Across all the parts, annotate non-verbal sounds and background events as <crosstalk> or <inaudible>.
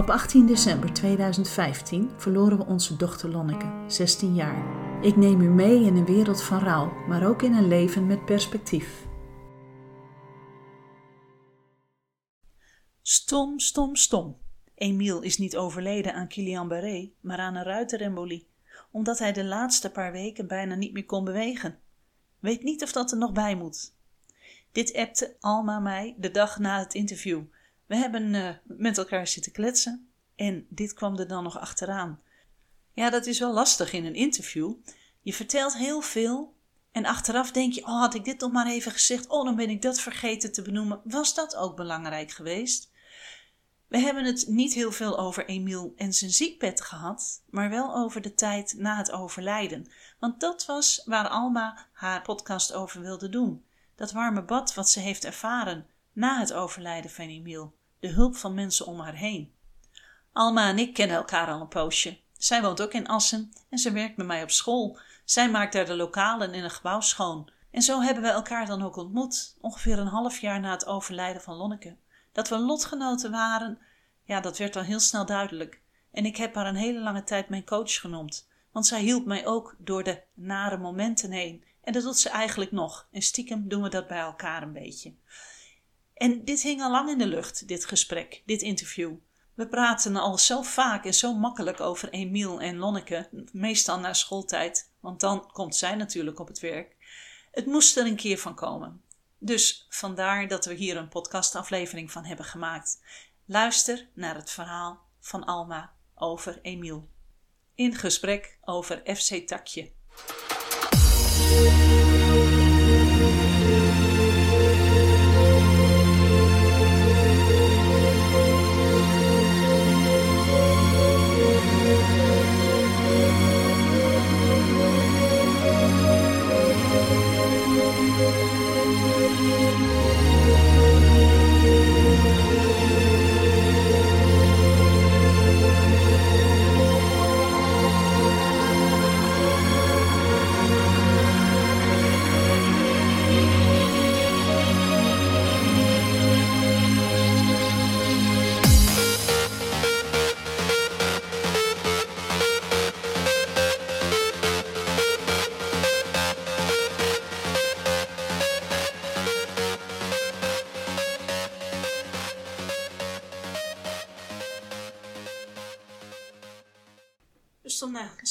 Op 18 december 2015 verloren we onze dochter Lonneke, 16 jaar. Ik neem u mee in een wereld van rouw, maar ook in een leven met perspectief. Stom, stom, stom. Emiel is niet overleden aan Guillain-Barré, maar aan een ruiterembolie, omdat hij de laatste paar weken bijna niet meer kon bewegen. Weet niet of dat er nog bij moet. Dit appte Alma mij de dag na het interview. We hebben eh, met elkaar zitten kletsen en dit kwam er dan nog achteraan. Ja, dat is wel lastig in een interview. Je vertelt heel veel en achteraf denk je: oh, had ik dit nog maar even gezegd? Oh, dan ben ik dat vergeten te benoemen. Was dat ook belangrijk geweest? We hebben het niet heel veel over Emiel en zijn ziekbed gehad, maar wel over de tijd na het overlijden. Want dat was waar Alma haar podcast over wilde doen. Dat warme bad wat ze heeft ervaren na het overlijden van Emiel. De hulp van mensen om haar heen. Alma en ik kennen elkaar al een poosje. Zij woont ook in Assen en ze werkt bij mij op school. Zij maakt daar de lokalen in een gebouw schoon. En zo hebben we elkaar dan ook ontmoet, ongeveer een half jaar na het overlijden van Lonneke. Dat we lotgenoten waren, ja, dat werd al heel snel duidelijk. En ik heb haar een hele lange tijd mijn coach genoemd, want zij hielp mij ook door de nare momenten heen. En dat doet ze eigenlijk nog. En stiekem doen we dat bij elkaar een beetje. En dit hing al lang in de lucht, dit gesprek, dit interview. We praten al zo vaak en zo makkelijk over Emiel en Lonneke, meestal na schooltijd, want dan komt zij natuurlijk op het werk. Het moest er een keer van komen. Dus vandaar dat we hier een podcastaflevering van hebben gemaakt. Luister naar het verhaal van Alma over Emiel. In gesprek over FC Takje.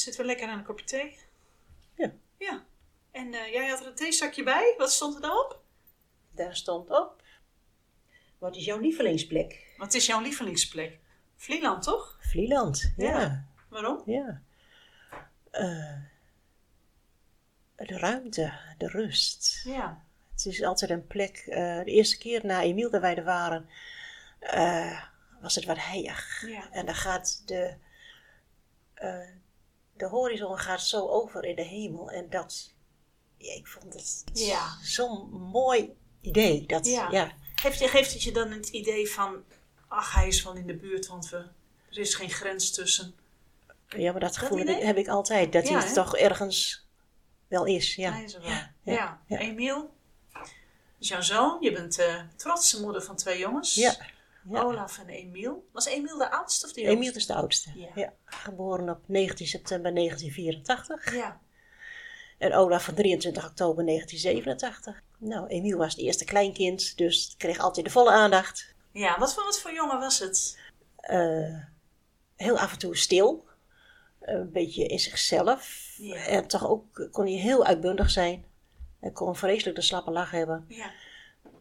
Zitten we lekker aan een kopje thee. Ja. Ja. En eh, jij had er een theezakje bij. Wat stond er dan op? Daar stond op. Wat is jouw lievelingsplek? Wat is jouw lievelingsplek? Vlieland, toch? Vlieland. Ja. Ja. Waarom? Ja. Eh, de ruimte, de rust. Ja. Het is altijd een plek. eh, de eerste keer na Emiel dat wij er waren, was het wat heilig. Ja. En dan gaat de, de horizon gaat zo over in de hemel. En dat, ja, ik vond het Ja. zo'n mooi idee. Dat, Ja. ja. Geeft, je, geeft het je dan het idee van... Ach, hij is wel in de buurt, want we, er is geen grens tussen. Ja, maar dat gevoel heb ik, idee? heb ik altijd. Dat hij toch ergens wel is. Ja. Hij is er wel. Ja. Emiel, is jouw zoon. Je bent eh trotse moeder van twee jongens. Ja, ja. Olaf en Emiel. Was Emiel de oudste of de jongste? Emiel is de oudste. Ja. Ja. Geboren op 19 september 1984. Ja. En Olaf van 23 oktober 1987. Nou, Emiel was het eerste kleinkind, dus kreeg altijd de volle aandacht. Ja, wat voor, wat voor jongen was het? Eh, heel af en toe stil. Een beetje in zichzelf. Ja. En toch ook kon hij heel uitbundig zijn. Hij kon vreselijk de slappe lach hebben. Ja.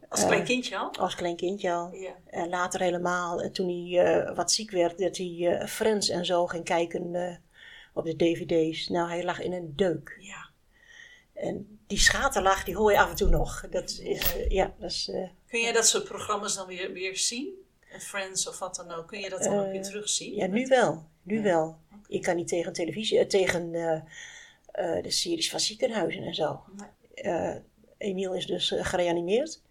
Als klein Eh, kindje al? Als klein kindje al. Ja. En later helemaal, eh, toen hij eh, wat ziek werd, dat hij Friends en zo ging kijken op de dvd's. Nou, hij lag in een deuk. Ja. En die schaterlach, die hoor je af en toe nog. Dat is, ja, dat is... Kun jij dat soort programma's dan weer, weer zien? En Friends of wat dan ook. Kun je dat dan ook weer terugzien? ja, nu wel. Nu Ja. wel. Ik kan niet tegen televisie, tegen de series van ziekenhuizen en zo. Eh, Emiel is dus gereanimeerd.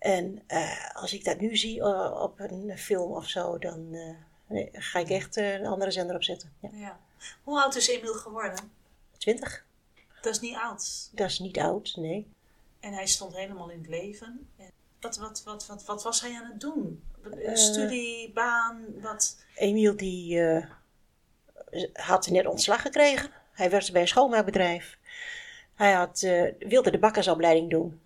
En eh, als ik dat nu zie op een film of zo, dan eh, ga ik echt eh, een andere zender opzetten. Ja. Ja. Hoe oud is Emiel geworden? 20, Dat is niet oud. dat is niet oud, nee. En hij stond helemaal in het leven. En Wat, wat, wat, wat, wat was hij aan het doen? Eh. Studie, baan, wat? Emiel die eh, had net ontslag gekregen. Hij werkte bij een schoonmaakbedrijf. Hij had, wilde de bakkersopleiding doen.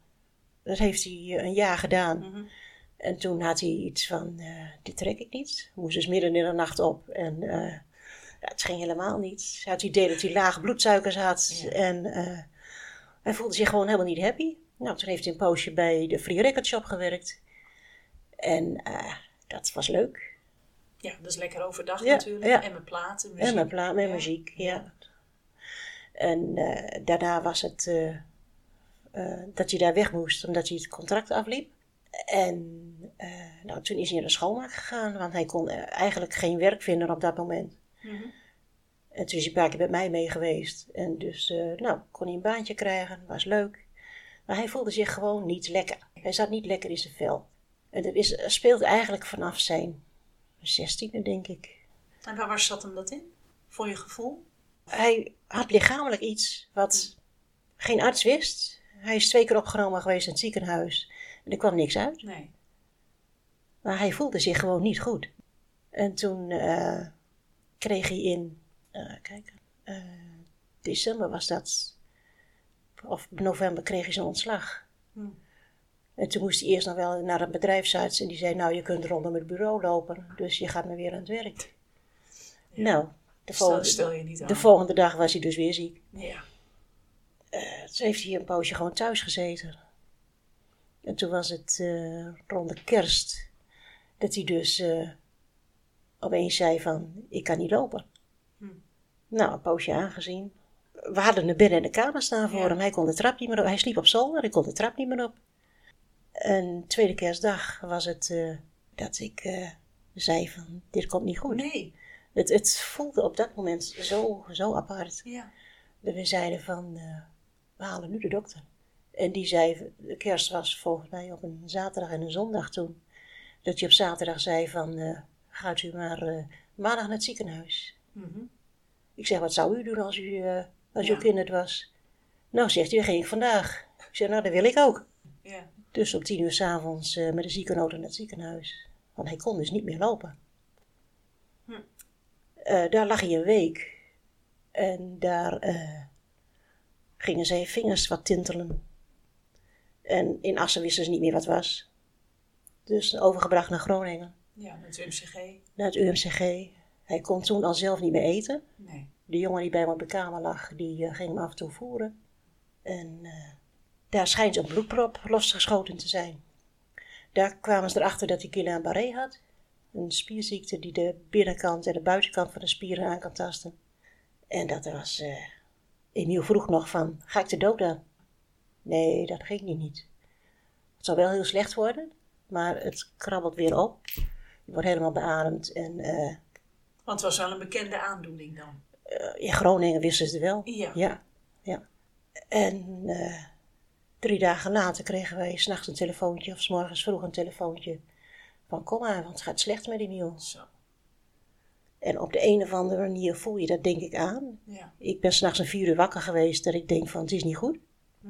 Dat heeft hij eh, een jaar gedaan. Mhm. En toen had hij iets van, eh, dit trek ik niet. Moest dus midden in de nacht op. En eh, ja, het ging helemaal niet. Hij had het idee dat hij lage bloedsuikers had. Ja. En hij voelde zich gewoon helemaal niet happy. Nou, toen heeft hij een poosje bij de Free Record Shop gewerkt. En dat was leuk. Ja, is lekker overdag Ja, natuurlijk. ja. En mijn platen, muziek. En met, pla- met muziek, ja. En daarna was het eh, dat hij daar weg moest, omdat hij het contract afliep. En eh, nou, toen is hij naar de schoonmaak gegaan, want hij kon eigenlijk geen werk vinden op dat moment. Mhm. En toen is hij een paar keer met mij mee geweest. En dus, eh, nou, kon hij een baantje krijgen, was leuk. Maar hij voelde zich gewoon niet lekker. Hij zat niet lekker in zijn vel. En dat is, speelt eigenlijk vanaf zijn zestiende, denk ik. En waar, waar zat hem dat in? Voor je gevoel? Hij had lichamelijk iets wat geen arts wist. Hij is twee keer opgenomen geweest in het ziekenhuis. En er kwam niks uit. Nee. Maar hij voelde zich gewoon niet goed. En toen eh, kreeg hij in, eh, kijk, eh, december was dat, of november kreeg hij zijn ontslag. Hm. En toen moest hij eerst nog wel naar een bedrijfsarts en die zei, nou je kunt rondom het bureau lopen, dus je gaat maar weer aan het werk. Nou, de volgende, stel je niet aan. de volgende dag was hij dus weer ziek. ja. Toen heeft hij een poosje gewoon thuis gezeten. En toen was het eh, rond de kerst dat hij dus eh, opeens zei van, ik kan niet lopen. Hm. Nou, een poosje aangezien. We hadden een bed in de kamer staan voor Ja. hem. Hij kon de trap niet meer op. Hij sliep op zolder, hij kon de trap niet meer op. En tweede kerstdag was het eh, dat ik zei van, dit komt niet goed. Nee. Het, het voelde op dat moment zo, zo apart. Ja. Dat we zeiden van, we halen nu de dokter. En die zei, de kerst was volgens mij op een zaterdag en een zondag toen. Dat je op zaterdag zei van, eh, gaat u maar eh, maandag naar het ziekenhuis. Mhm. Ik zeg, wat zou u doen als u, eh, als Ja. uw kind het was? Nou, zegt hij, ging ik vandaag. Ik zeg, nou, dat wil ik ook. Ja. Dus om tien uur s'avonds uh, met de ziekenauto naar het ziekenhuis. Want hij kon dus niet meer lopen. Hm. Daar lag hij een week. En daar gingen zijn vingers wat tintelen. En in Assen wisten ze niet meer wat het was. Dus overgebracht naar Groningen. Ja, met UMCG. Naar het UMCG. Hij kon toen al zelf niet meer eten. Nee. De jongen die bij hem op de kamer lag, die eh, ging hem af en toe voeren. En eh, daar schijnt een bloedprop losgeschoten te zijn. Daar kwamen ze erachter dat hij Guillain-Barré had. Een spierziekte die de binnenkant en de buitenkant van de spieren aan kan tasten. En dat was... eh Emiel vroeg nog van, ga ik de dood aan? Nee, dat ging niet. niet. Het zal wel heel slecht worden, maar het krabbelt weer op. Je wordt helemaal beademd en... eh, Want het was wel een bekende aandoening dan. in Groningen wisten ze het wel. Ja. Ja, ja. En eh, drie dagen later kregen wij s'nachts een telefoontje, of s morgens vroeg een telefoontje. Van kom maar, want het gaat slecht met Emiel. Zo. En op de een of andere manier voel je dat denk ik aan. Ja. Ik ben s'nachts een vier uur wakker geweest dat ik denk van het is niet goed. Hm.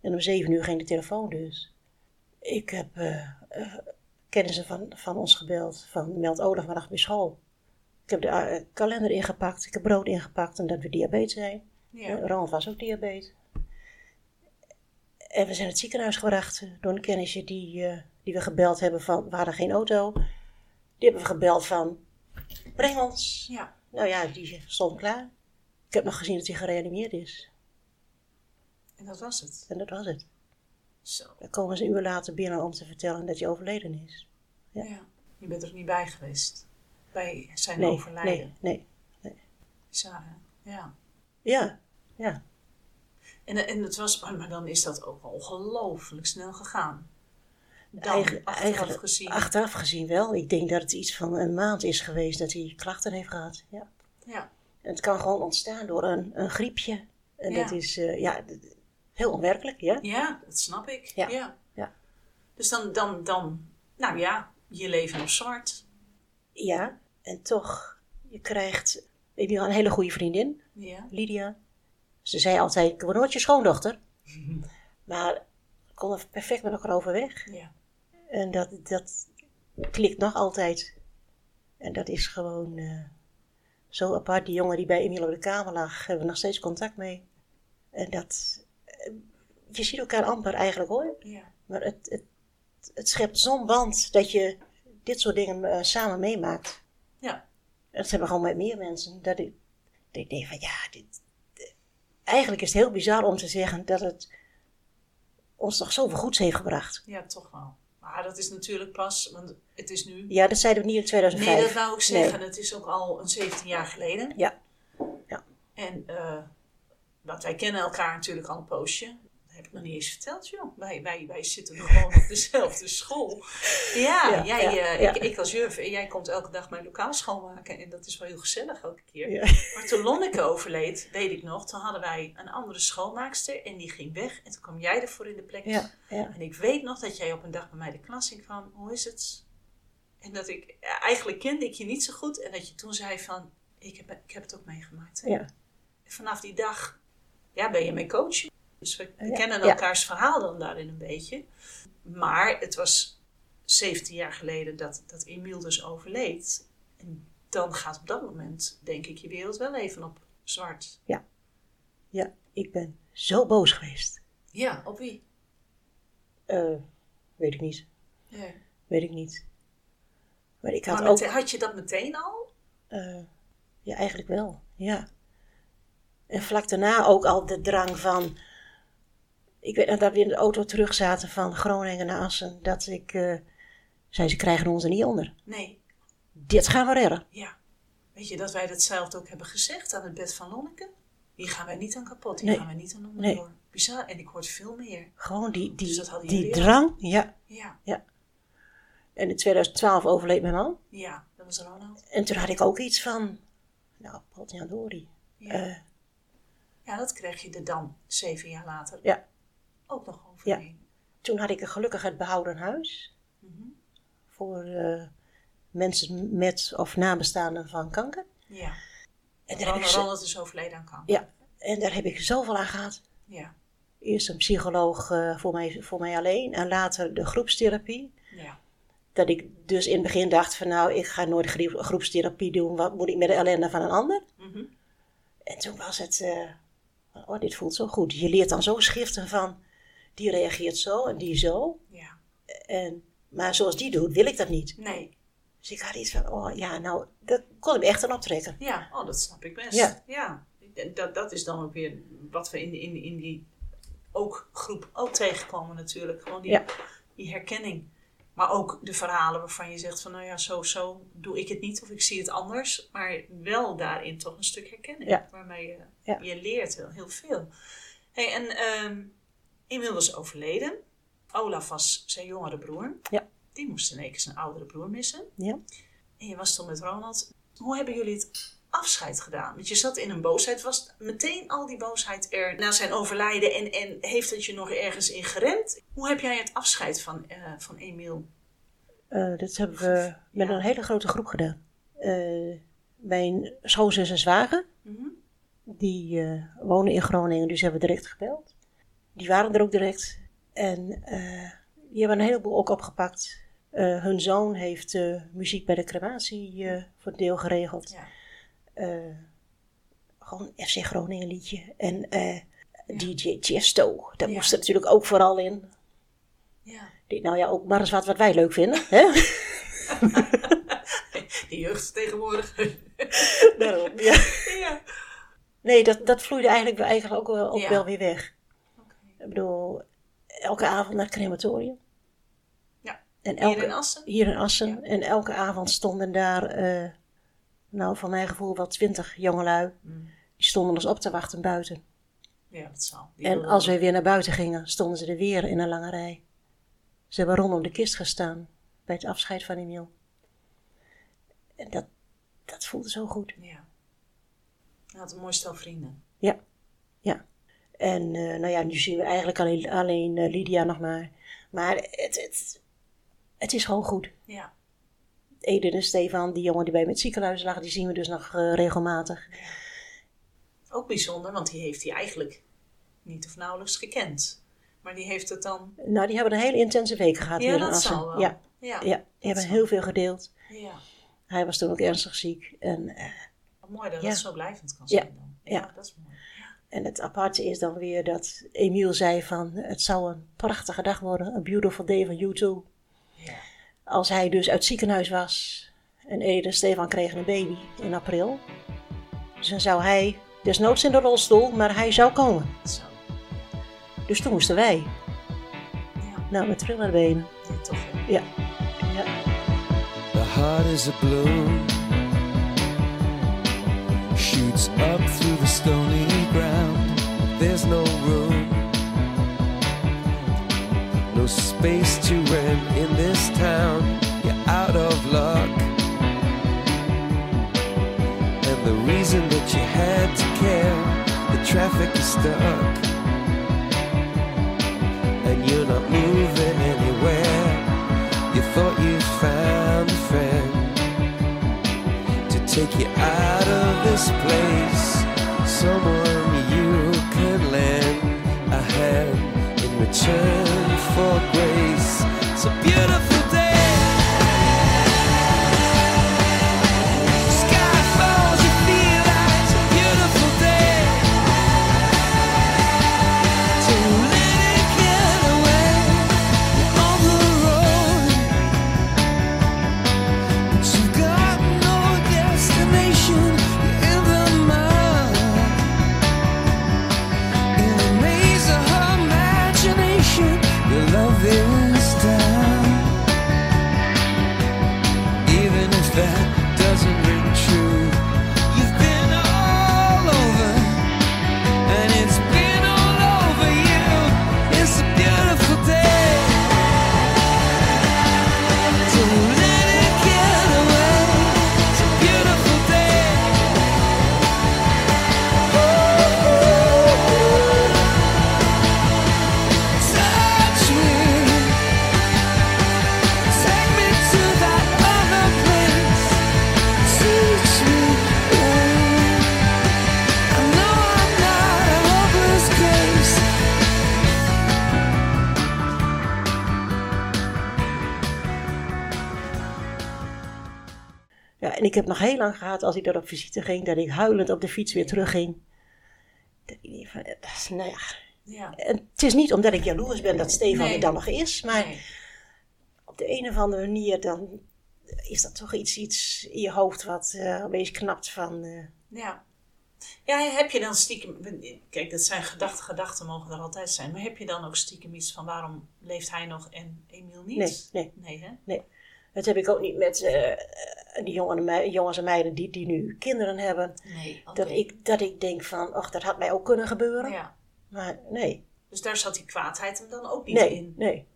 En om zeven uur ging de telefoon dus. Ik heb eh, eh, kennissen van, van ons gebeld, van meld Olaf vandaag bij school. Ik heb de eh, kalender ingepakt, ik heb brood ingepakt omdat we diabetes zijn. Ja. Ronald was ook diabetes. En we zijn het ziekenhuis gebracht door een kennisje die, die we gebeld hebben van, we hadden geen auto. Die hebben we gebeld van, breng ons. Ja. Nou ja, die stond klaar. Ik heb nog gezien dat hij gereanimeerd is. En dat was het. En dat was het. Zo. Dan komen ze een uur later binnen om te vertellen dat hij overleden is. Ja. Je bent er niet bij geweest. Bij zijn Nee, overlijden. nee, nee. Bizar, hè? Ja. Ja, ja. En, en het was, maar maar dan is dat ook ongelooflijk snel gegaan. Dan, Eigen- achteraf gezien. Achteraf gezien wel. Ik denk dat het iets van een maand is geweest dat hij klachten heeft gehad. Ja. Ja. Het kan gewoon ontstaan door een, een griepje. En Ja. dat is eh, ja, heel onwerkelijk, ja. ja, dat snap ik. Ja. Ja. Ja. Dus dan, dan, dan, nou ja, je leven op zwart. Ja, en toch, je krijgt... Ik heb een hele goede vriendin, Ja. Lydia. Ze zei altijd, ik word nooit je schoondochter. <laughs> Maar we konden perfect met elkaar overweg. Ja. En dat, dat klikt nog altijd. En dat is gewoon eh, zo apart. Die jongen die bij Emiel op de kamer lag, hebben we nog steeds contact mee. En dat... eh, Je ziet elkaar amper eigenlijk hoor. Ja. Maar het, het, het schept zo'n band dat je dit soort dingen eh, samen meemaakt. Ja. En dat hebben we gewoon met meer mensen. Dat ik, dat ik denk van ja, dit, dit- eigenlijk is het heel bizar om te zeggen dat het ons toch zoveel goeds heeft gebracht. Ja, toch wel. Maar dat is natuurlijk pas, want het is nu... Ja, dat zeiden we niet in 2005. Nee, dat wou ik Nee. zeggen. Het is ook al een 17 jaar geleden. Ja. Ja. En want wij kennen elkaar natuurlijk al een poosje. Heb ik nog niet eens verteld, joh. Wij, wij, wij zitten gewoon op dezelfde <laughs> school. Ja, Ja, jij, ja, eh, ja. Ik, ik als juf en jij komt elke dag mijn lokaal schoonmaken. En dat is wel heel gezellig elke keer. Maar toen Lonneke overleed, weet ik nog, toen hadden wij een andere schoonmaakster. En die ging weg. En toen kwam jij ervoor in de plek. En ik weet nog dat jij op een dag bij mij de klas in kwam. Hoe is het? En dat ik, eigenlijk kende ik je niet zo goed. En dat je toen zei van, ik heb, ik heb het ook meegemaakt. ja. En vanaf die dag, ja, ben je mijn coach. Dus we Ja, kennen ja. elkaars verhaal dan daarin een beetje. Maar het was 17 jaar geleden dat, dat Emiel dus overleed. En dan gaat op dat moment, denk ik, je wereld wel even op zwart. ja, ik ben zo boos geweest. Ja, op wie? Eh, weet ik niet. Ja. Weet ik niet. Maar ik had Maar ook... had je dat meteen al? eh, ja, eigenlijk wel. Ja. En vlak daarna ook al de drang van... Ik weet nog dat we in de auto terug zaten van Groningen naar Assen. Dat ik... eh zei, ze krijgen ons er niet onder. Nee, Dit gaan we redden. Ja. Weet je dat wij datzelfde ook hebben gezegd aan het bed van Lonneke? Hier gaan wij niet aan kapot, hier Nee. gaan wij niet aan Nee. onderdoor. Bizar, en ik hoorde veel meer. Gewoon die, Dus die, dat hadden die drang. Ja. Ja, En in 2012 overleed mijn man. ja, dat was Ronald. En toen had ik ook iets van... Nou, potjandori. Ja. Eh ja, dat kreeg je er dan zeven jaar later Ja. Ook nog overheen. toen had ik een gelukkig het behouden huis. Mhm. Voor eh, mensen met of nabestaanden van kanker. Ja. En daar, heb ik zo, is overleden aan kanker. ja, en daar heb ik zoveel aan gehad. Ja. Eerst een psycholoog eh, voor, mij, voor mij alleen. En later de groepstherapie. Ja. Dat ik dus in het begin dacht van nou, ik ga nooit groep- groepstherapie doen. Wat moet ik met de ellende van een ander? Mhm. En toen was het, eh, oh dit voelt zo goed. Je leert dan zo schriften van, die reageert zo en die zo. ja. En, maar zoals die doet, wil ik dat niet. Nee. Dus ik had iets van, oh ja, nou, dat kon ik echt aan optrekken. Ja, oh, dat snap ik best. Ja. ja. Dat, dat is dan ook weer wat we in, in, in die ook groep ook tegenkomen natuurlijk. Gewoon die, Ja. die herkenning. Maar ook de verhalen waarvan je zegt van nou ja, zo, zo doe ik het niet of ik zie het anders. Maar wel daarin toch een stuk herkenning. Ja. Waarmee je, je leert heel, heel veel. Hey, en ehm Emiel was overleden. Olaf was zijn jongere broer. Ja. Die moest in één keer zijn oudere broer missen. Ja. En je was toen met Ronald. Hoe hebben jullie het afscheid gedaan? Want je zat in een boosheid. Was meteen al die boosheid er na zijn overlijden? En, en heeft het je nog ergens in geremd? Hoe heb jij het afscheid van, eh, van Emiel? Eh, dat hebben we met Ja. een hele grote groep gedaan. Eh, mijn schoonzus en zwager, Mhm. die wonen in Groningen, dus hebben we direct gebeld. Die waren er ook direct. En eh, die hebben een heleboel ook opgepakt. Eh, hun zoon heeft eh, muziek bij de crematie voor deel geregeld. Ja. Gewoon FC Groningen liedje. En eh, DJ Chesto, daar Ja. moest er natuurlijk ook vooral in. ja. Ik, nou ja, ook maar eens wat wat wij leuk vinden. Hè? <laughs> De jeugd tegenwoordig. <laughs> Daarom, ja. ja. Nee, dat, dat vloeide eigenlijk, eigenlijk ook, Ja. wel weer weg. Ik bedoel, elke avond naar het crematorium. Ja. En Hier elke, in Assen? Hier in Assen. Ja. En elke avond stonden daar, eh, nou van mijn gevoel wel twintig jongelui. Mm. Die stonden ons op te wachten buiten. Ja, dat zal. Die En als wij weer naar buiten gingen, stonden ze er weer in een lange rij. Ze hebben rondom de kist gestaan bij het afscheid van Emiel. En dat, dat voelde zo goed. Ja. Hij had een mooi stel vrienden. Ja. En eh, nou ja, nu zien we eigenlijk alleen, alleen eh, Lydia nog maar. Maar het, het, het is gewoon goed. Ja. Eden en Stefan, die jongen die bij het ziekenhuis lag, die zien we dus nog eh, regelmatig. Ook bijzonder, want die heeft hij eigenlijk niet of nauwelijks gekend. Maar die heeft het dan... Nou, die hebben een hele intense week gehad Ja, dat zal wel. Ja, Ja, ja, die hebben heel veel gedeeld. ja. Hij was toen ook ernstig ziek. En, Wat mooi dat Ja. het zo blijvend kan zijn dan. Ja, Ja. dat is mooi. En het aparte is dan weer dat Emiel zei van... Het zou een prachtige dag worden, a beautiful day for you too. Ja. Als hij dus uit het ziekenhuis was en Ede en Stefan kregen een baby in april. Dus dan zou hij, desnoods in de rolstoel, maar hij zou komen. Zo. Dus toen moesten wij. Ja, Nou, met trillerbenen. ja toch wel. Ja. ja. The heart is a balloon, up through the stony ground. There's no room, no space to rent in this town. You're out of luck, and the reason that you had to care, the traffic is stuck, and you're not moving anywhere. You thought you take you out of this place. Someone you could lend a hand in return for grace. A beautiful lang gehad als ik daar op visite ging, dat ik huilend op de fiets weer terugging. Dat ik van, dat is- Nou ja, Ja. en het is niet omdat ik jaloers ben dat Stefan Nee. er dan nog is, maar Nee. op de een of andere manier dan is dat toch iets, iets in je hoofd wat eh opeens knapt van... eh, Ja. Ja, heb je dan stiekem... Kijk, dat zijn gedachten, gedachten mogen er altijd zijn. Maar heb je dan ook stiekem iets van waarom leeft hij nog en Emiel niet? Nee, nee. Nee, hè? nee, dat heb ik ook niet met eh, die jongen jongens en meiden die, die nu kinderen hebben. Nee. Dat, ik, dat ik denk van, ach, dat had mij ook kunnen gebeuren. Ja. Maar nee, Dus daar zat die kwaadheid hem dan ook niet nee, in. nee.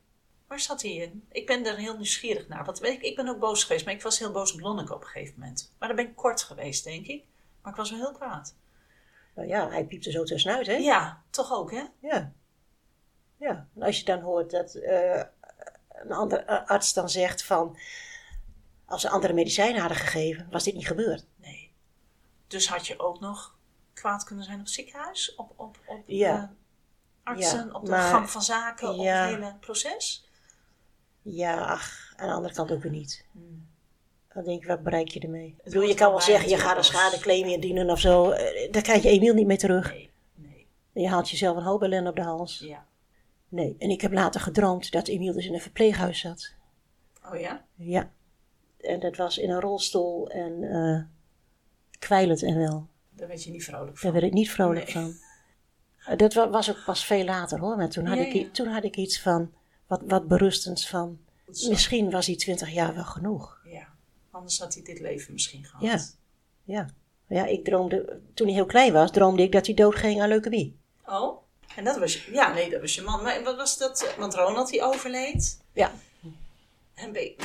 Waar zat hij in? Ik ben er heel nieuwsgierig naar. Want ik, ik ben ook boos geweest, maar ik was heel boos op Lonneke op een gegeven moment. Maar dan ben ik kort geweest, denk ik. Maar ik was wel heel kwaad. Nou ja, hij piepte zo tussenuit, hè? Ja, toch ook, hè? Ja. Ja, en als je dan hoort dat eh, een andere arts dan zegt van... Als ze andere medicijnen hadden gegeven, was dit niet gebeurd. Nee. Dus had je ook nog kwaad kunnen zijn op het ziekenhuis? Op, op, op Ja. de artsen? Ja, op de maar- gang van zaken? Op ja. het hele proces? Ja, ach, aan de andere kant ook weer niet. Hmm. Dan denk ik, wat bereik je ermee? Ik bedoel, je kan wel zeggen, je gaat een schadeclaim indienen of zo. eh, Daar krijg je Emiel niet mee terug. Nee, nee. Je haalt jezelf een hoop ellende op de hals. Ja. Nee, en ik heb later gedroomd dat Emiel dus in een verpleeghuis zat. Oh ja? Ja. En dat was in een rolstoel en eh kwijlend en wel. Daar werd je niet vrolijk Daar van. werd ik niet vrolijk Nee. van. Eh, Dat wa- was ook pas veel later hoor. Maar toen had, Ja, ik, ja. toen had ik iets van, wat, wat berustends van. Misschien was die twintig jaar wel genoeg. Ja. Anders had hij dit leven misschien gehad. Ja. Ja. Ja, ik droomde, toen hij heel klein was, droomde ik dat hij doodging aan leukemie. Oh? En dat was ja, nee, dat was je man. Maar wat was dat? Want Ronald die overleed. Ja.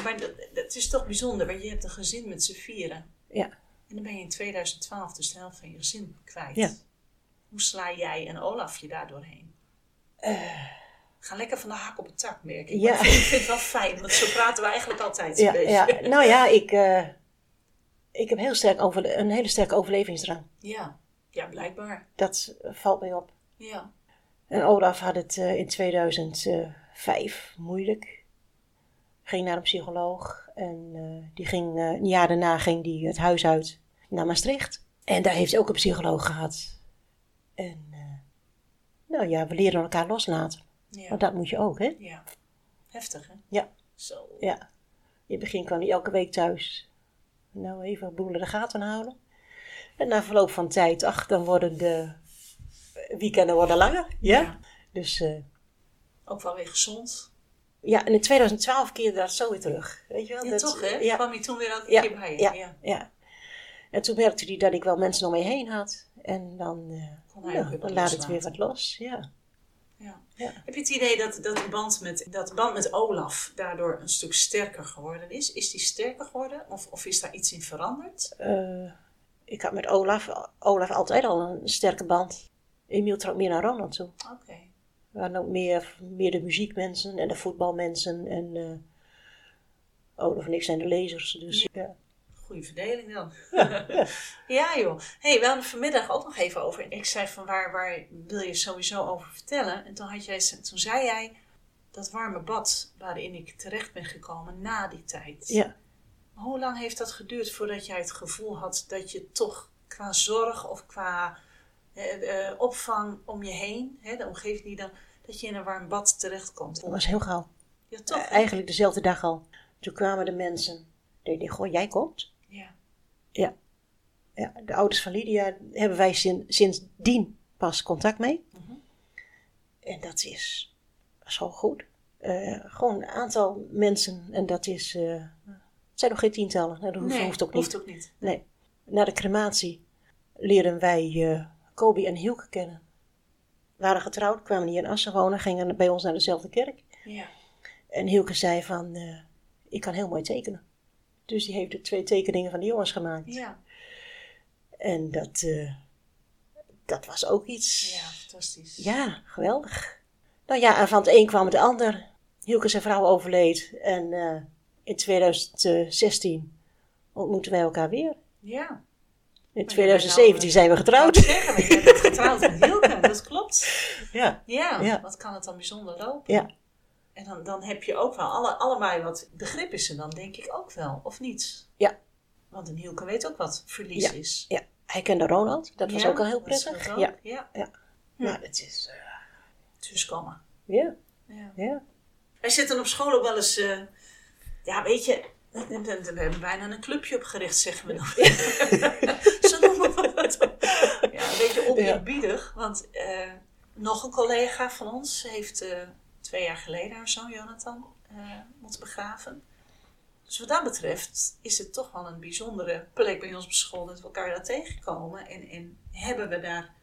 Maar dat, dat is toch bijzonder, want je hebt een gezin met z'n vieren. Ja. En dan ben je in 2012 dus de helft van je gezin kwijt. Ja. Hoe sla jij en Olaf je daar doorheen? Ga lekker van de hak op het tak, merk ik. Ja. Maar ik, vind, het wel fijn, want zo praten we eigenlijk altijd een Ja, beetje. ja. Nou ja, ik, eh, ik heb heel sterk over, een hele sterke overlevingsdrang. ja. Ja, blijkbaar. Dat valt mij op. Ja. En Olaf had het eh, in 2005 moeilijk. Ging naar een psycholoog en eh, die ging, eh, een jaar daarna ging die het huis uit naar Maastricht. En daar heeft hij ook een psycholoog gehad. En eh, nou ja, we leren elkaar loslaten. Ja. Want dat moet je ook, hè? ja. Heftig, hè? Ja. Zo. Ja. In het begin kwam hij elke week thuis. Nou, even boelen de gaten houden. En na verloop van tijd, ach, dan worden de weekenden worden langer. Ja. Ja. Dus Ook wel weer gezond. Ja, en in 2012 keerde dat zo weer terug. Weet je wel? Ja, dat, toch, hè? Ja, Kwam je toen weer elke Ja, keer bij je? ja, ja. ja. En toen merkte hij dat ik wel mensen om me heen had. En dan, hij ja, weer dan laat het weer wat los. Ja. Ja. Heb je het idee dat, dat, de band met, dat band met Olaf daardoor een stuk sterker geworden is? Is die sterker geworden of, of is daar iets in veranderd? Eh, ik had met Olaf, Olaf altijd al een sterke band. Emiel trok meer naar Ronald toe. Oké. Hadden ook meer, meer de muziekmensen en de voetbalmensen. En eh Olaf en ik zijn de lezers. Dus ja. Goede verdeling dan. <laughs> ja joh. hey, we hadden vanmiddag ook nog even over. Ik zei van waar, waar wil je sowieso over vertellen? En toen, had jij, toen zei jij dat warme bad waarin ik terecht ben gekomen na die tijd. ja. Hoe lang heeft dat geduurd voordat jij het gevoel had dat je toch qua zorg of qua eh, eh, opvang om je heen, hè, de omgeving die dan, dat je in een warm bad terechtkomt? Dat was heel gauw. Ja, toch? Eh, Eigenlijk dezelfde dag al. Toen kwamen de mensen. Die dachten, goh, jij komt? Ja. Ja. ja. De ouders van Lydia hebben wij sin- sindsdien pas contact mee. Mhm. En dat is zo goed. Gewoon een aantal mensen. En dat is... het zijn nog geen tientallen. Nou, Dat hoeft, nee, hoeft ook niet. Hoeft ook niet. Nee. Na de crematie leren wij Kobi en Hielke kennen. Waren getrouwd, kwamen hier in Assen wonen, gingen bij ons naar dezelfde kerk. Ja. En Hielke zei van, eh, ik kan heel mooi tekenen. Dus die heeft de twee tekeningen van de jongens gemaakt. Ja. En dat, eh, dat was ook iets. ja, fantastisch. Ja, geweldig. Nou ja, en van het een kwam het ander. Hielke zijn vrouw overleed. En eh, in 2016 ontmoetten wij elkaar weer. Ja. In Maar 2017 nou, zijn we Ik getrouwd. wou zeggen, bent getrouwd met Hielke, dat klopt. Ja, Ja, Ja. wat kan het dan bijzonder lopen? ja. En dan, dan heb je ook wel alle, allebei wat begrip is er dan, denk ik ook wel, of niet? Ja. Want een Hielke weet ook wat verlies Ja. is. ja. Hij kende Ronald. Dat was Ja, ook al heel dat is prettig. ook. Ja, ja. ja. Maar het is... eh, Dus komen. ja, Ja. ja. Wij zitten op school ook wel eens, eh, ja weet je, we hebben bijna een clubje opgericht, zeggen we dan. <laughs> Zo noemen we het. <laughs> Ja, een beetje oneerbiedig, want eh, nog een collega van ons heeft eh, twee jaar geleden haar zoon Jonathan eh, moeten begraven. Dus wat dat betreft is het toch wel een bijzondere plek bij ons op school dat we elkaar daar tegenkomen. En, en hebben we daar,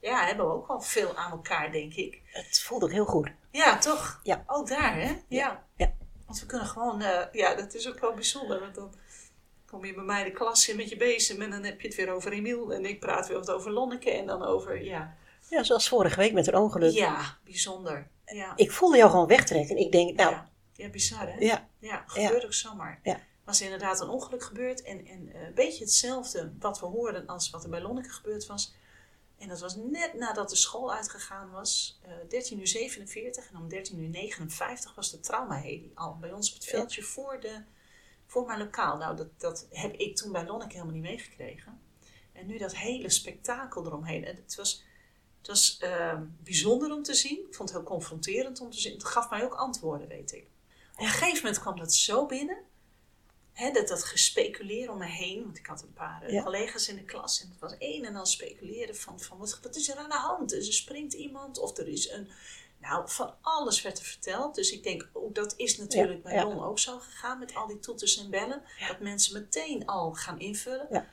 ja, hebben we ook wel veel aan elkaar, denk ik. Het voelt ook heel goed. Ja, toch? Ja. Ook daar, hè? Ja. Ja. Want we kunnen gewoon, ja, dat is ook wel bijzonder. Want dan kom je bij mij de klas in met je bezem en dan heb je het weer over Emiel. En ik praat weer over Lonneke en dan over, ja. Ja, zoals vorige week met een ongeluk. Ja, bijzonder. Ja. Ik voelde jou gewoon wegtrekken. Ik denk, nou, ja. ja, bizar, hè? ja, Ja, gebeurt ook zomaar. Ja. Was er inderdaad een ongeluk gebeurd en, en eh, een beetje hetzelfde wat we hoorden als wat er bij Lonneke gebeurd was. En dat was net nadat de school uitgegaan was, eh 13 uur 47 en om 13 uur 59 was de traumaheli al bij ons op het veldje voor, de, voor mijn lokaal. Nou, dat, dat heb ik toen bij Lonneke helemaal niet meegekregen. En nu dat hele spektakel eromheen. En het was, het was eh, bijzonder om te zien. Ik vond het heel confronterend om te zien. Het gaf mij ook antwoorden, weet ik. Op een gegeven moment kwam dat zo binnen. Hè, dat, dat gespeculeer om me heen. Want ik had een paar eh, Ja. collega's in de klas. En het was een en al speculeren van, van wat, wat is er aan de hand? Er springt iemand of er is een... Nou, van alles werd er verteld. Dus ik denk, oh, dat is natuurlijk bij ja. Lon ook zo gegaan. Met al die toeters en bellen. Dat mensen meteen al gaan invullen.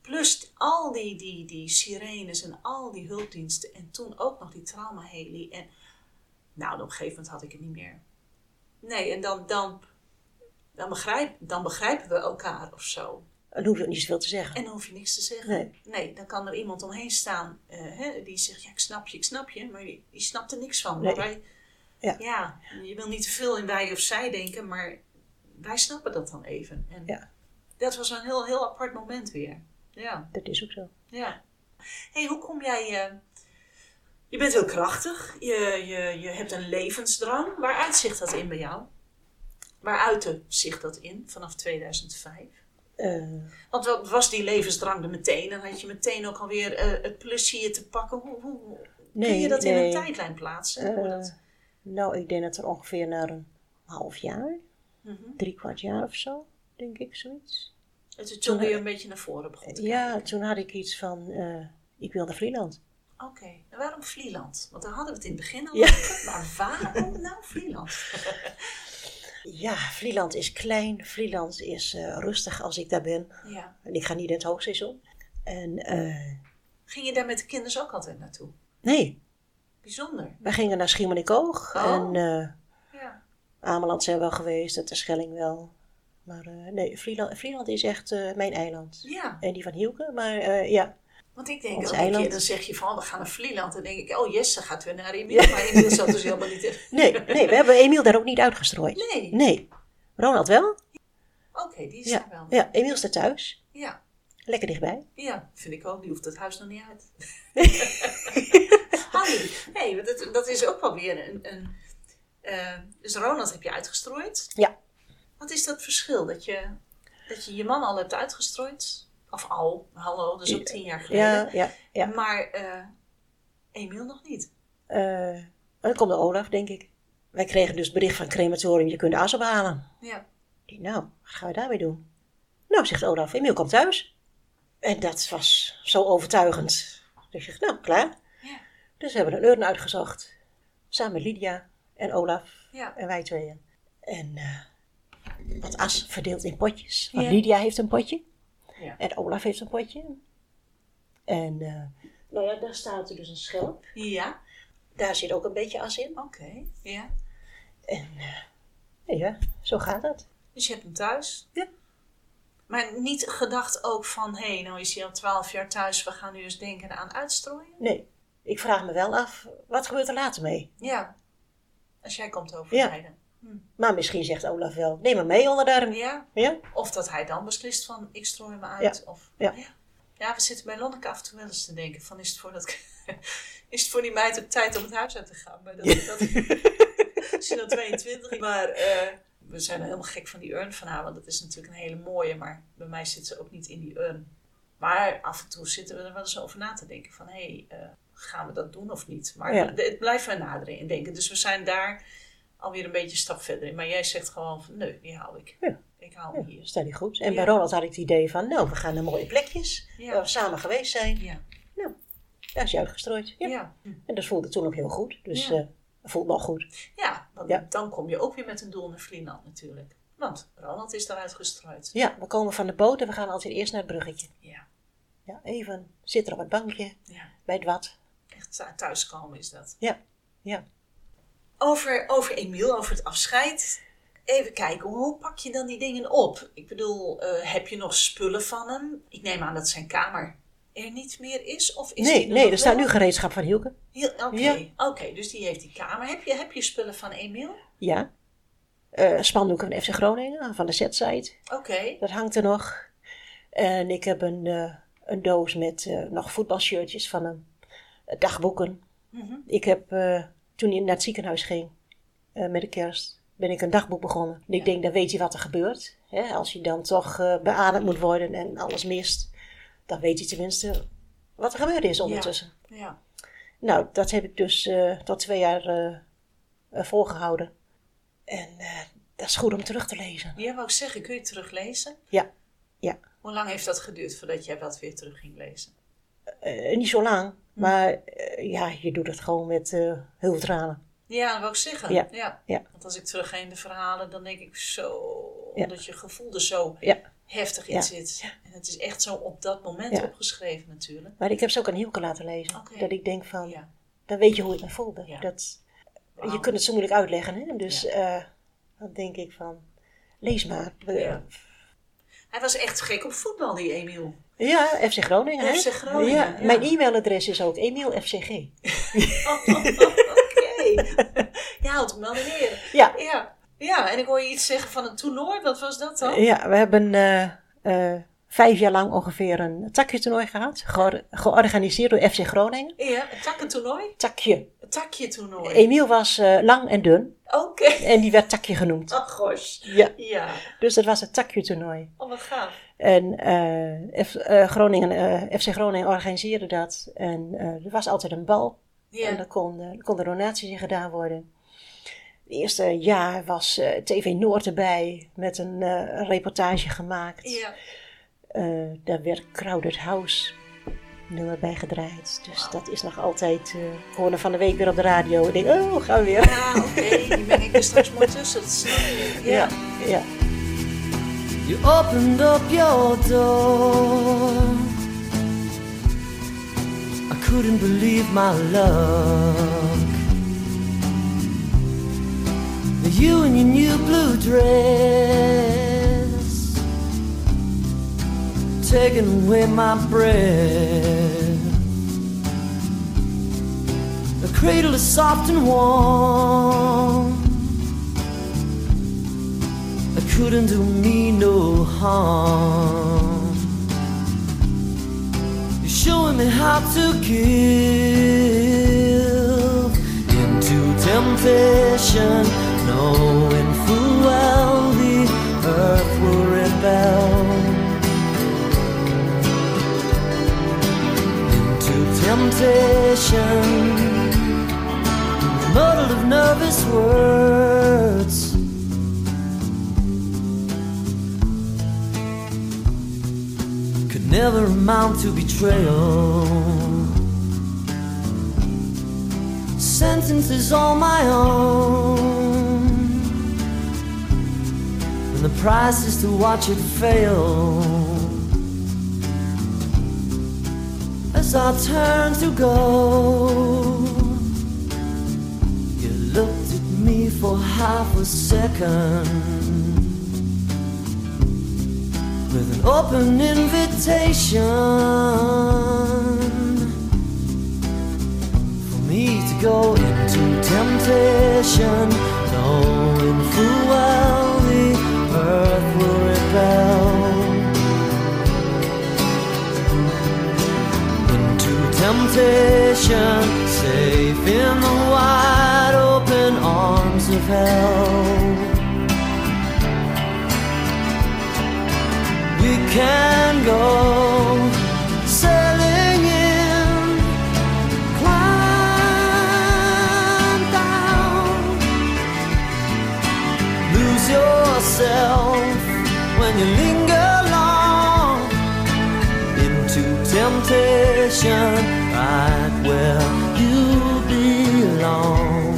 Plus al die, die, die sirenes en al die hulpdiensten. En toen ook nog die traumaheli. En nou, op een gegeven moment had ik het niet meer. Nee, en dan, dan, dan, begrijp, dan begrijpen we elkaar of zo. Dan hoef je ook niet zoveel te zeggen. En dan hoef je niks te zeggen. Nee. Nee, dan kan er iemand omheen staan eh, hè, die zegt, ja, ik snap je, ik snap je. Maar die, die snapt er niks van. Nee. Wij, Ja. ja. je wil niet te veel in wij of zij denken, maar wij snappen dat dan even. En Ja. dat was een heel, heel apart moment weer. Ja, Dat is ook zo. ja. hey, hoe kom jij... eh, je bent heel krachtig, je, je, je hebt een levensdrang. Waar uitzicht dat in bij jou? Waar uitte zich dat in vanaf 2005? Eh, Want wat was die levensdrang er meteen? Dan had je meteen ook alweer eh, het plezier te pakken. Hoe, hoe kun je dat in een tijdlijn plaatsen? Eh, dat- nou, ik denk dat er ongeveer na een half jaar, Mhm. drie kwart jaar of zo, denk ik, zoiets. Dat je toen weer een beetje naar voren begon te Ja, kijken. toen had ik iets van, ik wil naar Vlieland. Oké, en waarom Vlieland? Want daar hadden we het in het begin al Ja. over. Maar waarom <laughs> nou Vlieland? Ja, Vlieland is klein, Vlieland is eh, rustig als ik daar ben. ja. En ik ga niet in het hoogseizoen. En eh, Ging je daar met de kinderen ook altijd naartoe? nee, Bijzonder. wij gingen naar Schiermonnikoog Oh. en eh Ja. Ameland zijn we wel geweest, en Terschelling wel. Maar nee, Vlieland, Vlieland is echt mijn eiland. ja, En die van Hielke, maar ja. Want ik denk keer, eiland. dan zeg je van we gaan naar Vlieland. Dan denk ik, oh Jesse gaat weer naar Emiel. Maar Emiel zat dus helemaal niet in. Nee, nee, we hebben Emiel daar ook niet uitgestrooid. Nee, Nee. Ronald wel? oké, die is Ja, er wel. ja Emiel staat thuis. ja. Lekker dichtbij. Ja, vind ik ook. Die hoeft het huis nog niet uit. <laughs> Hey, dat, dat is ook wel weer een... een eh, dus Ronald heb je uitgestrooid. Ja. Wat is dat verschil? Dat je dat je, je man al hebt uitgestrooid? Of al, hallo, dat is ook tien jaar geleden. Ja, ja, ja. Maar eh Emiel nog niet. Eh, dan komt de Olaf, denk ik. Wij kregen dus bericht van crematorium, je kunt de as ophalen. Ja. Nou, wat gaan we daarmee doen? Nou, zegt Olaf, Emiel komt thuis. En dat was zo overtuigend. Dus ik zeg, nou, klaar. Ja. Dus we hebben een urn uitgezocht. Samen met Lydia en Olaf Ja. en wij tweeën. En eh, wat as verdeeld in potjes. Want Ja. Lydia heeft een potje. Ja. En Olaf heeft een potje. En eh, nou ja, daar staat er dus een schelp. Ja. Daar zit ook een beetje as in. Oké. Ja. En eh, ja, zo gaat dat. Dus je hebt hem thuis. Ja. Maar niet gedacht ook van, hé, hey, nou is hij al twaalf jaar thuis. We gaan nu eens denken aan uitstrooien. Nee, ik vraag me wel af, wat gebeurt er later mee? Ja. Als jij komt overlijden. Maar misschien zegt Olaf wel, neem me mee onder de arm. Ja. Ja? Of dat hij dan beslist van, ik strooi me uit. Of, Ja. ja. we zitten bij Lonneke af en toe wel eens te denken van, is het voor, dat, <laughs> is het voor die meid ook tijd om het huis uit te gaan? Maar dat, dat, <laughs> is dan 22. Maar eh, we zijn helemaal gek van die urn van haar, want dat is natuurlijk een hele mooie. Maar bij mij zit ze ook niet in die urn. Maar af en toe zitten we er wel eens over na te denken van, hé, hey, eh, gaan we dat doen of niet? Maar Ja. het, blijft wel naderen in denken. Dus we zijn daar alweer een beetje een stap verder in. Maar jij zegt gewoon van, nee, die hou ik. Ja. Ik hou hem Ja, hier. staat die goed. En bij Ronald had ik het idee van, nou, we gaan naar mooie plekjes. Waar we samen geweest zijn. Ja. Daar is hij uitgestrooid. Ja. En dat voelde toen ook heel goed. Dus eh het voelt nog goed. Ja, want Ja. dan kom je ook weer met een doel naar Vlieland natuurlijk. Want Ronald is daaruit gestrooid. Ja, we komen van de boot en we gaan altijd eerst naar het bruggetje. Ja, Ja, even zitten op het bankje ja. bij het wat. echt thu- thuiskomen is dat. Ja, ja. Over, over Emiel, over het afscheid. Even kijken, hoe pak je dan die dingen op? Ik bedoel, eh, heb je nog spullen van hem? Ik neem aan dat zijn kamer er niet meer is. Of is nee, die er nee, er staat nu gereedschap van Hielke. Heel- Oké, Ja. dus die heeft die kamer. Heb je, heb je spullen van Emiel? Ja. Eh spandoeken van FC Groningen, van de Z-site. Oké, Dat hangt er nog. En ik heb een, eh, een doos met nog voetbalshirtjes van hem. Dagboeken. Mhm. Ik heb, toen hij naar het ziekenhuis ging eh, met de kerst, ben ik een dagboek begonnen. En ik Ja. denk, dan weet hij wat er gebeurt. Hè? Als hij dan toch eh, beademd moet worden en alles mist, dan weet hij tenminste wat er gebeurd is ondertussen. ja. Nou, dat heb ik dus eh, tot twee jaar eh, eh, volgehouden. En dat is goed om terug te lezen. Ja, wou ik zeggen, kun je het teruglezen? Ja, ja. Hoe lang heeft dat geduurd voordat jij dat weer terug ging lezen? Niet zo lang, maar eh, ja, je doet het gewoon met eh, heel veel tranen. Ja, dat wou ik zeggen. Ja, Ja. ja. Want als ik terug ga in de verhalen, dan denk ik zo... omdat je gevoel er zo heftig in Ja. zit. En het is echt zo op dat moment opgeschreven natuurlijk. Maar ik heb ze ook aan Hielke laten lezen. Dat ik denk van, dan weet je hoe ik me voelde. Dat, je kunt het zo moeilijk uitleggen. Hè? Dus eh, dan denk ik van, lees maar. Hij was echt gek op voetbal, die Emiel. Ja, FC Groningen. hè? FC Groningen, Ja, ja. Mijn e-mailadres is ook emielfcg. <laughs> Oké. Je houdt hem wel ere. Ja, Ja. ja, en ik hoor je iets zeggen van een toernooi. Wat was dat dan? ja, we hebben eh, eh, vijf jaar lang ongeveer een takje-toernooi gehad. Geor- georganiseerd door FC Groningen. Ja, een takkentoernooi? Takje. Een takje toernooi. Emiel was eh, lang en dun. Oké. En die werd takje genoemd. Oh, gosh. Ja, Ja. dus dat was het takje-toernooi. Oh, wat gaaf. En eh, F- eh, Groningen, eh, FC Groningen organiseerde dat. En er was altijd een bal. En Ja. er konden, konden donaties in gedaan worden. Het eerste jaar was TV Noord erbij met een reportage gemaakt. Ja. Daar werd Crowded House nummer bij gedraaid. Dus dat is nog altijd. eh hoorde van de week weer op de radio. Ik denk, oh, gaan we weer. Ja, oké. Die ben ik er straks mooi tussen. Dat snap. Ja. Ja, ja. You opened up your door. I couldn't believe my luck. You in your new blue dress, taking away my breath. The cradle is soft and warm. It couldn't do me no harm. You're showing me how to give into temptation, knowing full well the earth will rebel. Temptation, muddled of nervous words. could never amount to betrayal. Sentences all my own, and the price is to watch it fail. As I turn to go, you looked at me for half a second with an open invitation for me to go into temptation, knowing full well temptation, safe in the wide open arms of hell. we can go sailing in, climb down, lose yourself when you linger long into temptation, where you belong.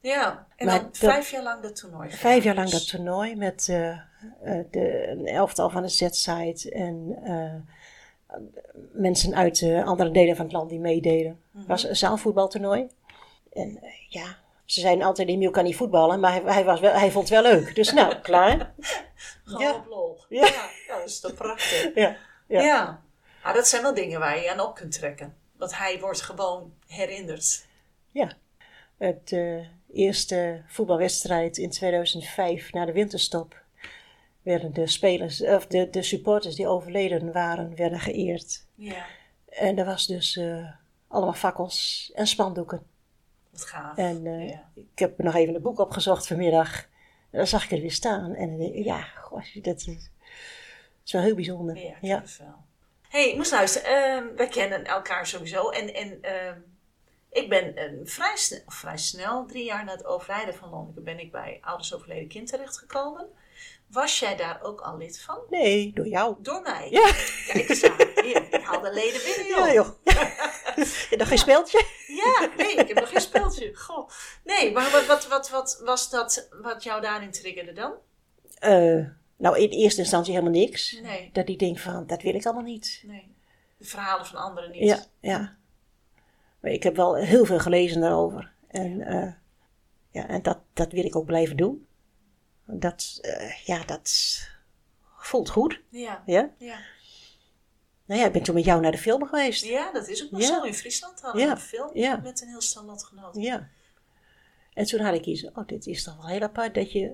Ja. En Maar dan dat- vijf jaar lang dat toernooi. Vijf jaar lang dat toernooi met eh, eh, de, een elftal van de Z-site en eh, mensen uit eh, andere delen van het land die meededen. Het was een zaalvoetbaltoernooi. En ja, ze zeiden altijd, Emiel kan niet voetballen, maar hij, hij, was wel, hij vond het wel leuk. Dus nou, <laughs> klaar. Gewoon Ja. op lol. <laughs> Ja. Dat is toch prachtig. Ja, Ja. ja. Maar dat zijn wel dingen waar je aan op kunt trekken. Want hij wordt gewoon herinnerd. ja. Het eh, eerste voetbalwedstrijd in 2005 na de winterstop werden de spelers, of de, de supporters die overleden waren, werden geëerd. Ja. En er was dus eh, allemaal fakkels en spandoeken. Wat gaaf. En eh, ja. ik heb nog even een boek opgezocht vanmiddag. En dan zag ik er weer staan. En dan denk ik, ja, goh, dat is, is wel heel bijzonder. Ja, Ja, kippenvel. hey, moest luisteren. ehm, wij kennen elkaar sowieso. En, en ehm, ik ben eh, vrij, snel, vrij snel, drie jaar na het overlijden van Lonneke, ben ik bij Ouders Overleden Kind terechtgekomen. Was jij daar ook al lid van? Nee, door jou. Door mij? Ja. Kijk eens aan. Hier, ik haal de leden binnen, joh. Ja, joh. Je nog geen speeltje? Ja, nee, ik heb nog geen speeltje. Goh. Nee, maar wat, wat, wat, wat was dat wat jou daarin triggerde dan? Eh, nou, in eerste instantie helemaal niks. Nee, Dat ik denk van, dat wil ik allemaal niet. nee. De verhalen van anderen niet. Ja, ja. Maar ik heb wel heel veel gelezen daarover. En, eh, ja, en dat, dat wil ik ook blijven doen. Dat, eh, ja, dat voelt goed. Ja, Ja? ja. Nou ja, ik ben toen met jou naar de film geweest. Ja, dat is ook nog Ja. zo. In Friesland hadden we een film met een heel stel lotgenoten. Ja. En toen had ik iets, oh, dit is toch wel heel apart dat je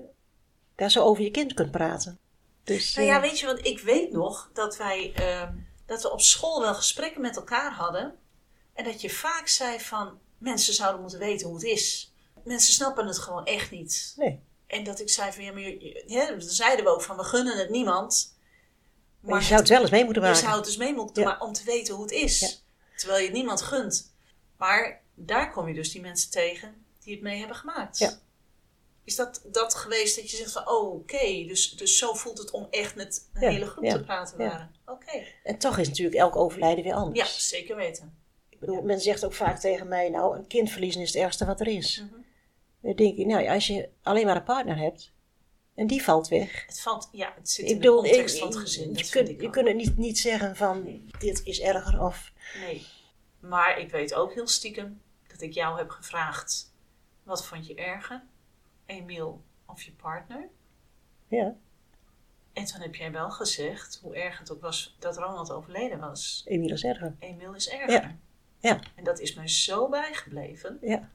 daar zo over je kind kunt praten. Dus, Nou ja, eh, weet je, want ik weet nog dat wij ehm, dat we op school wel gesprekken met elkaar hadden. En dat je vaak zei van mensen zouden moeten weten hoe het is. Mensen snappen het gewoon echt niet. nee. En dat ik zei van ja, maar je, je- dan zeiden we ook van we gunnen het niemand. Maar je zou het wel eens mee moeten je maken. zou het dus mee moeten Ja. maar om te weten hoe het is. Ja. Terwijl je het niemand gunt. Maar daar kom je dus die mensen tegen die het mee hebben gemaakt. Ja. Is dat, dat geweest dat je zegt van, oh oké, dus, dus zo voelt het om echt met een Ja, hele groep ja, te praten ja. waren. Oké. En toch is natuurlijk elk overlijden weer Ja, anders. zeker weten. Ik bedoel, men zegt ook vaak tegen mij, nou, een kind verliezen is het ergste wat er is. Mhm. Dan denk ik, nou ja, als je alleen maar een partner hebt en die valt weg. Het valt, ja, het zit Ik in bedoel, de context van het gezin. je, kunt, je kunt het niet, niet zeggen van, dit is erger of... Nee. Maar ik weet ook heel stiekem dat ik jou heb gevraagd, wat vond je erger? Emiel of je partner? Ja, En toen heb jij wel gezegd hoe erg het ook was dat Ronald overleden was. Emiel is erger. Emiel is erger. Ja. Ja. En dat is mij zo bijgebleven. Ja.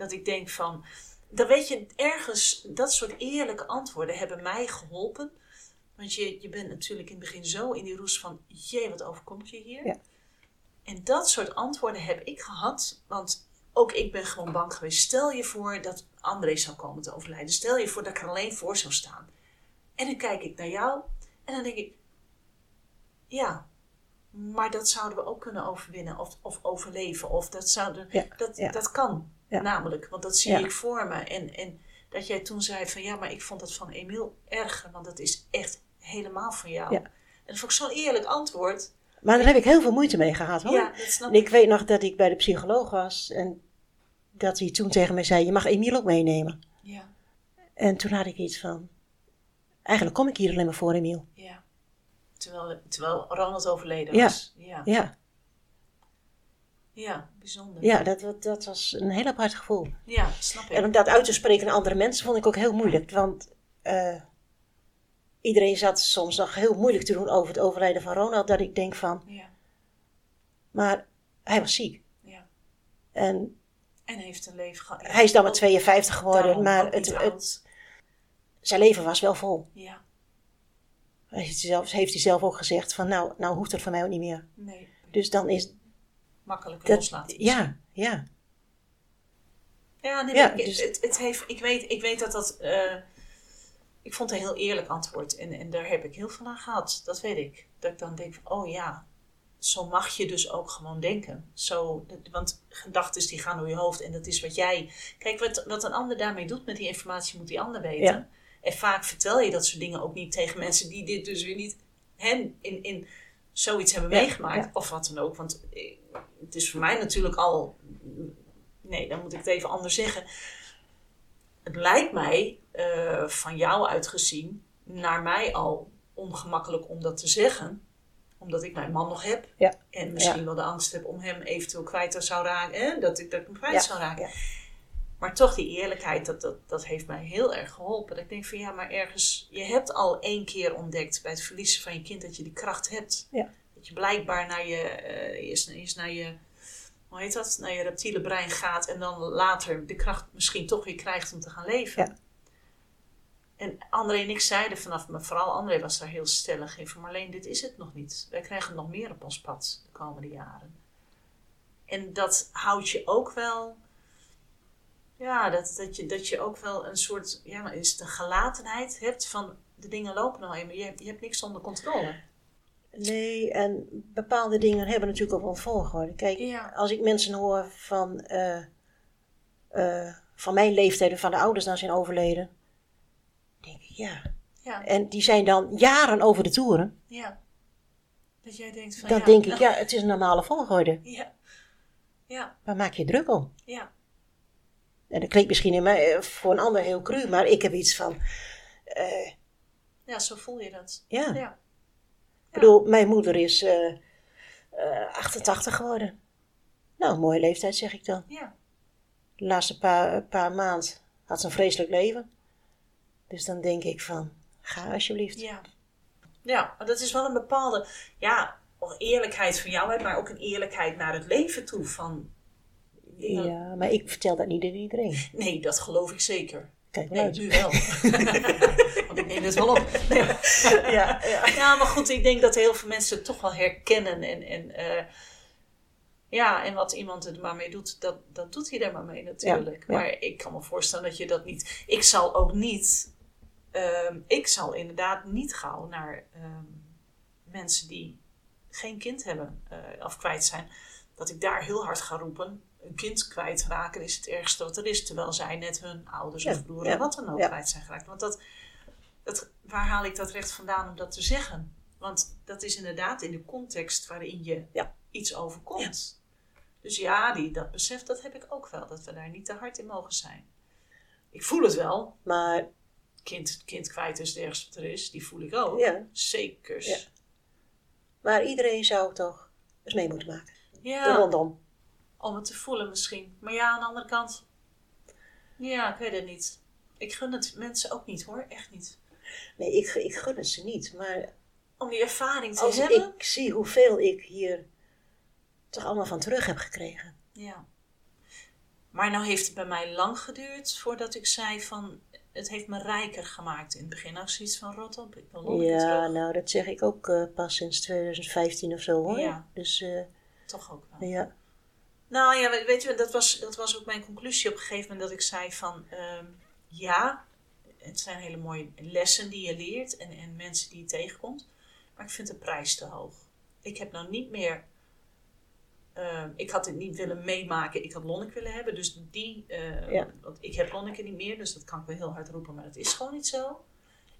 Dat ik denk van, dan weet je, ergens, dat soort eerlijke antwoorden hebben mij geholpen. Want je, je bent natuurlijk in het begin zo in die roes van, jee, wat overkomt je hier? Ja. En dat soort antwoorden heb ik gehad, want ook ik ben gewoon bang geweest. Stel je voor dat André zou komen te overlijden. Stel je voor dat ik er alleen voor zou staan. En dan kijk ik naar jou en dan denk ik, ja, maar dat zouden we ook kunnen overwinnen of, of overleven. Of dat, zouden, Ja, dat, ja. dat kan Ja. namelijk, want dat zie Ja. ik voor me. En, en dat jij toen zei van ja, maar ik vond dat van Emiel erger, want dat is echt helemaal van jou. En dat vond ik zo'n eerlijk antwoord. Maar daar heb ik heel veel moeite mee gehad hoor. Ja, dat snap En ik. weet nog dat ik bij de psycholoog was en dat hij toen tegen mij zei, je mag Emiel ook meenemen. Ja, En toen had ik iets van, eigenlijk kom ik hier alleen maar voor Emiel. ja. Terwijl, terwijl Ronald overleden was. Ja, Ja, ja bijzonder. ja dat, dat, dat was een heel apart gevoel. Ja, snap ik. En om dat uit te spreken aan andere mensen vond ik ook heel moeilijk. Want eh, iedereen zat soms nog heel moeilijk te doen over het overlijden van Ronald. Dat ik denk van, Ja, maar hij was ziek. ja. En En heeft een leven gehad. hij is dan maar Ook 52 geworden. Maar het, het, zijn leven was wel vol. Ja, Hij heeft, zelf, heeft hij zelf ook gezegd van, nou, nou hoeft het voor mij ook niet meer. nee. Dus dan is Makkelijker dat, loslaten. ja, ja. Ja, nee, Ja, ik, dus- het, het heeft, ik, weet, ik weet dat dat. eh, ik vond het een heel eerlijk antwoord en, en daar heb ik heel veel aan gehad. Dat weet ik. Dat ik dan denk: van, oh ja, zo mag je dus ook gewoon denken. Zo, want gedachten die gaan door je hoofd en dat is wat jij. Kijk, wat, wat een ander daarmee doet met die informatie, moet die ander weten. Ja. En vaak vertel je dat soort dingen ook niet tegen mensen die dit dus weer niet hen in, in zoiets hebben meegemaakt. Of wat dan ook. Want eh, het is voor mij natuurlijk al. Nee, dan moet ik het even anders zeggen. Het lijkt mij, eh, van jou uitgezien, naar mij al ongemakkelijk om dat te zeggen. Omdat ik mijn man nog heb. Ja. En misschien Ja. wel de angst heb om hem eventueel kwijt te zou raken. Hè? Dat, ik, dat ik hem kwijt Ja, zou raken. Maar toch die eerlijkheid, dat, dat, dat heeft mij heel erg geholpen. Dat ik denk van ja, maar ergens... Je hebt al één keer ontdekt bij het verliezen van je kind dat je die kracht hebt. Ja. Dat je blijkbaar naar je... eh, eerst, eerst naar je... Hoe heet dat? Naar je reptiele brein gaat. En dan later de kracht misschien toch weer krijgt om te gaan leven. Ja. En André en ik zeiden vanaf... Maar vooral André was daar heel stellig in. Van Marleen, dit is het nog niet. Wij krijgen nog meer op ons pad de komende jaren. En dat houdt je ook wel... Ja, dat, dat, je, dat je ook wel een soort, ja, maar is een gelatenheid hebt van de dingen lopen nou eenmaal. Je, hebt- je hebt niks onder controle. Nee, en bepaalde dingen hebben natuurlijk ook wel een volgorde. Kijk, Ja. als ik mensen hoor van, eh, eh, van mijn leeftijd, en van de ouders dan zijn overleden, denk ik, ja, Ja, En die zijn dan jaren over de toeren. ja. Dat jij denkt van Dan ja, denk ik, <laughs> ja, het is een normale volgorde. Ja, ja, Waar maak je druk om? ja. En dat klinkt misschien in mij, eh, voor een ander heel cru, maar ik heb iets van, eh, Ja, zo voel je dat. ja. Ja, Ik bedoel, mijn moeder is eh, eh, 88 geworden. Nou, mooie leeftijd zeg ik dan. ja. De laatste paar, paar maand had ze een vreselijk leven. Dus dan denk ik van, ga alsjeblieft. Ja. Ja, maar dat is wel een bepaalde, ja, eerlijkheid van jou, maar ook een eerlijkheid naar het leven toe. Van, Ja, maar ik vertel dat niet aan iedereen. nee, dat geloof ik zeker. Kijk Nee, uit. nu wel. <laughs> Want ik neem het wel op. Nee. <laughs> Ja, ja. Ja, maar goed, ik denk dat heel veel mensen het toch wel herkennen. En, en, eh, ja, en wat iemand er maar mee doet, dat, dat doet hij er maar mee natuurlijk. Ja. Maar ik kan me voorstellen dat je dat niet... Ik zal ook niet... ehm, ik zal inderdaad niet gauw naar ehm, mensen die geen kind hebben eh, of kwijt zijn... dat ik daar heel hard ga roepen... Een kind kwijtraken is het ergste wat er is. Terwijl zij net hun ouders Ja, of broer ja, wat dan ook ja. kwijt zijn geraakt. Want dat, dat, waar haal ik dat recht vandaan om dat te zeggen? Want dat is inderdaad in de context waarin je Ja. iets overkomt. Dus ja, die, dat besef dat heb ik ook wel. Dat we daar niet te hard in mogen zijn. Ik voel het wel. Maar Kind, kind kwijt is het ergste wat er is. Die voel ik ook. Ja. Zeker. Ja. Maar iedereen zou toch eens mee moeten maken. Ja, rondom. Om het te voelen misschien. Maar ja, aan de andere kant. Ja, ik weet het niet. Ik gun het mensen ook niet hoor. Echt niet. Nee, ik, ik gun het ze niet. Maar Om die ervaring te als hebben. ik zie hoeveel ik hier toch allemaal van terug heb gekregen. Ja. Maar nou heeft het bij mij lang geduurd voordat ik zei van... Het heeft me rijker gemaakt. In het begin ik zoiets van rot op. Ik wil Ja, nou dat zeg ik ook eh, pas sinds 2015 of zo hoor. Ja. Dus eh, Toch ook wel. ja. Nou ja, we- weet je, dat was, dat was ook mijn conclusie op een gegeven moment dat ik zei van ehm, ja, het zijn hele mooie lessen die je leert en, en mensen die je tegenkomt, maar ik vind de prijs te hoog. Ik heb nou niet meer, ehm, ik had het niet willen meemaken, ik had Lonneke willen hebben, dus die, eh, Ja. want ik heb Lonneke niet meer, dus dat kan ik wel heel hard roepen, maar dat is gewoon niet zo.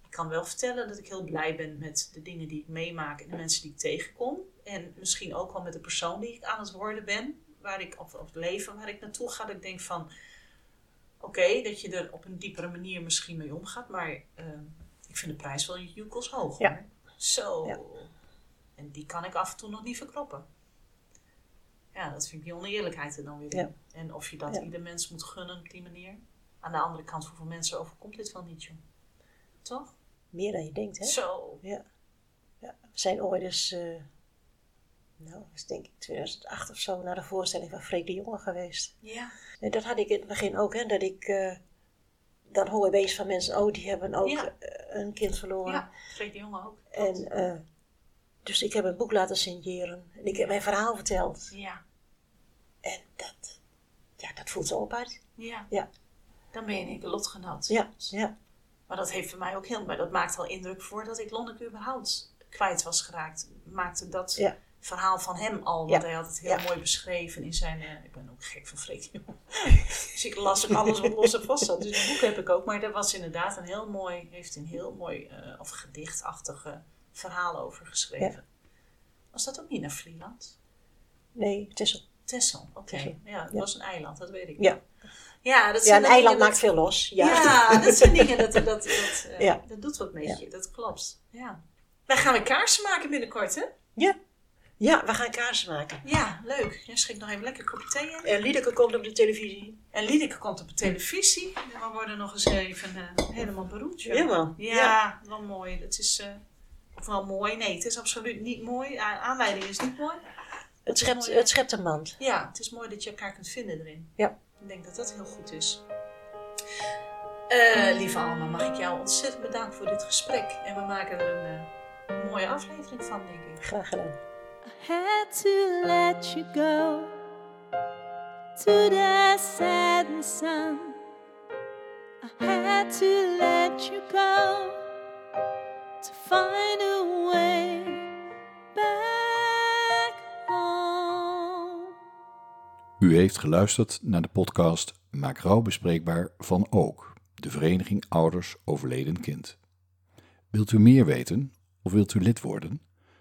Ik kan wel vertellen dat ik heel blij ben met de dingen die ik meemaak en de mensen die ik tegenkom. En misschien ook wel met de persoon die ik aan het worden ben, waar ik, of, of het leven waar ik naartoe ga. Dat ik denk van, oké, dat je er op een diepere manier misschien mee omgaat, maar ehm, ik vind de prijs wel joekels hoog Ja. hoor. Zo. Ja. En die kan ik af en toe nog niet verkroppen. Ja, dat vind ik die oneerlijkheid er dan weer in. Ja. En of je dat ieder mens moet gunnen op die manier. Aan de andere kant, hoeveel mensen overkomt dit wel niet, joh? Toch? Meer dan je denkt, hè? Zo. Ja. ja. We zijn ooit eens, eh, nou, dat is denk ik 2008 of zo, naar de voorstelling van Freek de Jonge geweest. Ja. Nee, dat had ik in het begin ook, hè, dat ik, eh, dan hoor opeens van mensen, oh, die hebben ook Ja. eh, een kind verloren. Ja, Freek de Jonge ook. En, eh, dus ik heb een boek laten signeren en ik heb mijn verhaal verteld. Ja. En dat, ja, dat voelt zo apart. Ja. Ja. Dan ben je in keer lotgenoot. Ja, ja, Maar dat heeft voor mij ook heel... Maar dat maakt al indruk voordat ik Lonneke überhaupt kwijt was geraakt. Maakte dat Ja. Verhaal van hem al. Want Ja. hij had het heel Ja. mooi beschreven in zijn... eh, ik ben ook gek van Freek <laughs> dus ik las ook <laughs> alles wat los en vast zat. Dus een boek heb ik ook. Maar daar was inderdaad een heel mooi... Heeft een heel mooi... eh, of gedichtachtige verhaal over geschreven. Was dat ook niet naar Vlieland? nee, is Texel, oké. Ja, het was een eiland, dat weet ik. Ja. Ja, dat Ja, een eiland maakt veel los. Ja. Ja, dat zijn dingen dat, dat, dat, Ja. dat doet wat met je. Dat klopt. Ja. Wij gaan weer kaarsen maken binnenkort, hè? ja. Ja, we gaan kaarsen maken. Ja, leuk. Jij schenkt nog even lekker kopje thee in. En Liedeke komt op de televisie. En Liedeke komt op de televisie. En we worden nog eens even eh, helemaal beroemd. joh. Helemaal. Ja, Ja. wel mooi. Het is, of wel mooi. Nee, het is absoluut niet mooi. Aanleiding is niet mooi. Het schept, mooi. het schept een band. Ja, het is mooi dat je elkaar kunt vinden erin. Ja. Ik denk dat dat heel goed is. Eh, lieve Alma, mag ik jou ontzettend bedanken voor dit gesprek. En we maken er een mooie aflevering van, denk ik. Graag gedaan. I had to let you go to the setting sun. I had to let you go to find a way back home. U heeft geluisterd naar de podcast Maak rouw bespreekbaar van Ook, de Vereniging Ouders Overleden Kind. Wilt u meer weten of wilt u lid worden?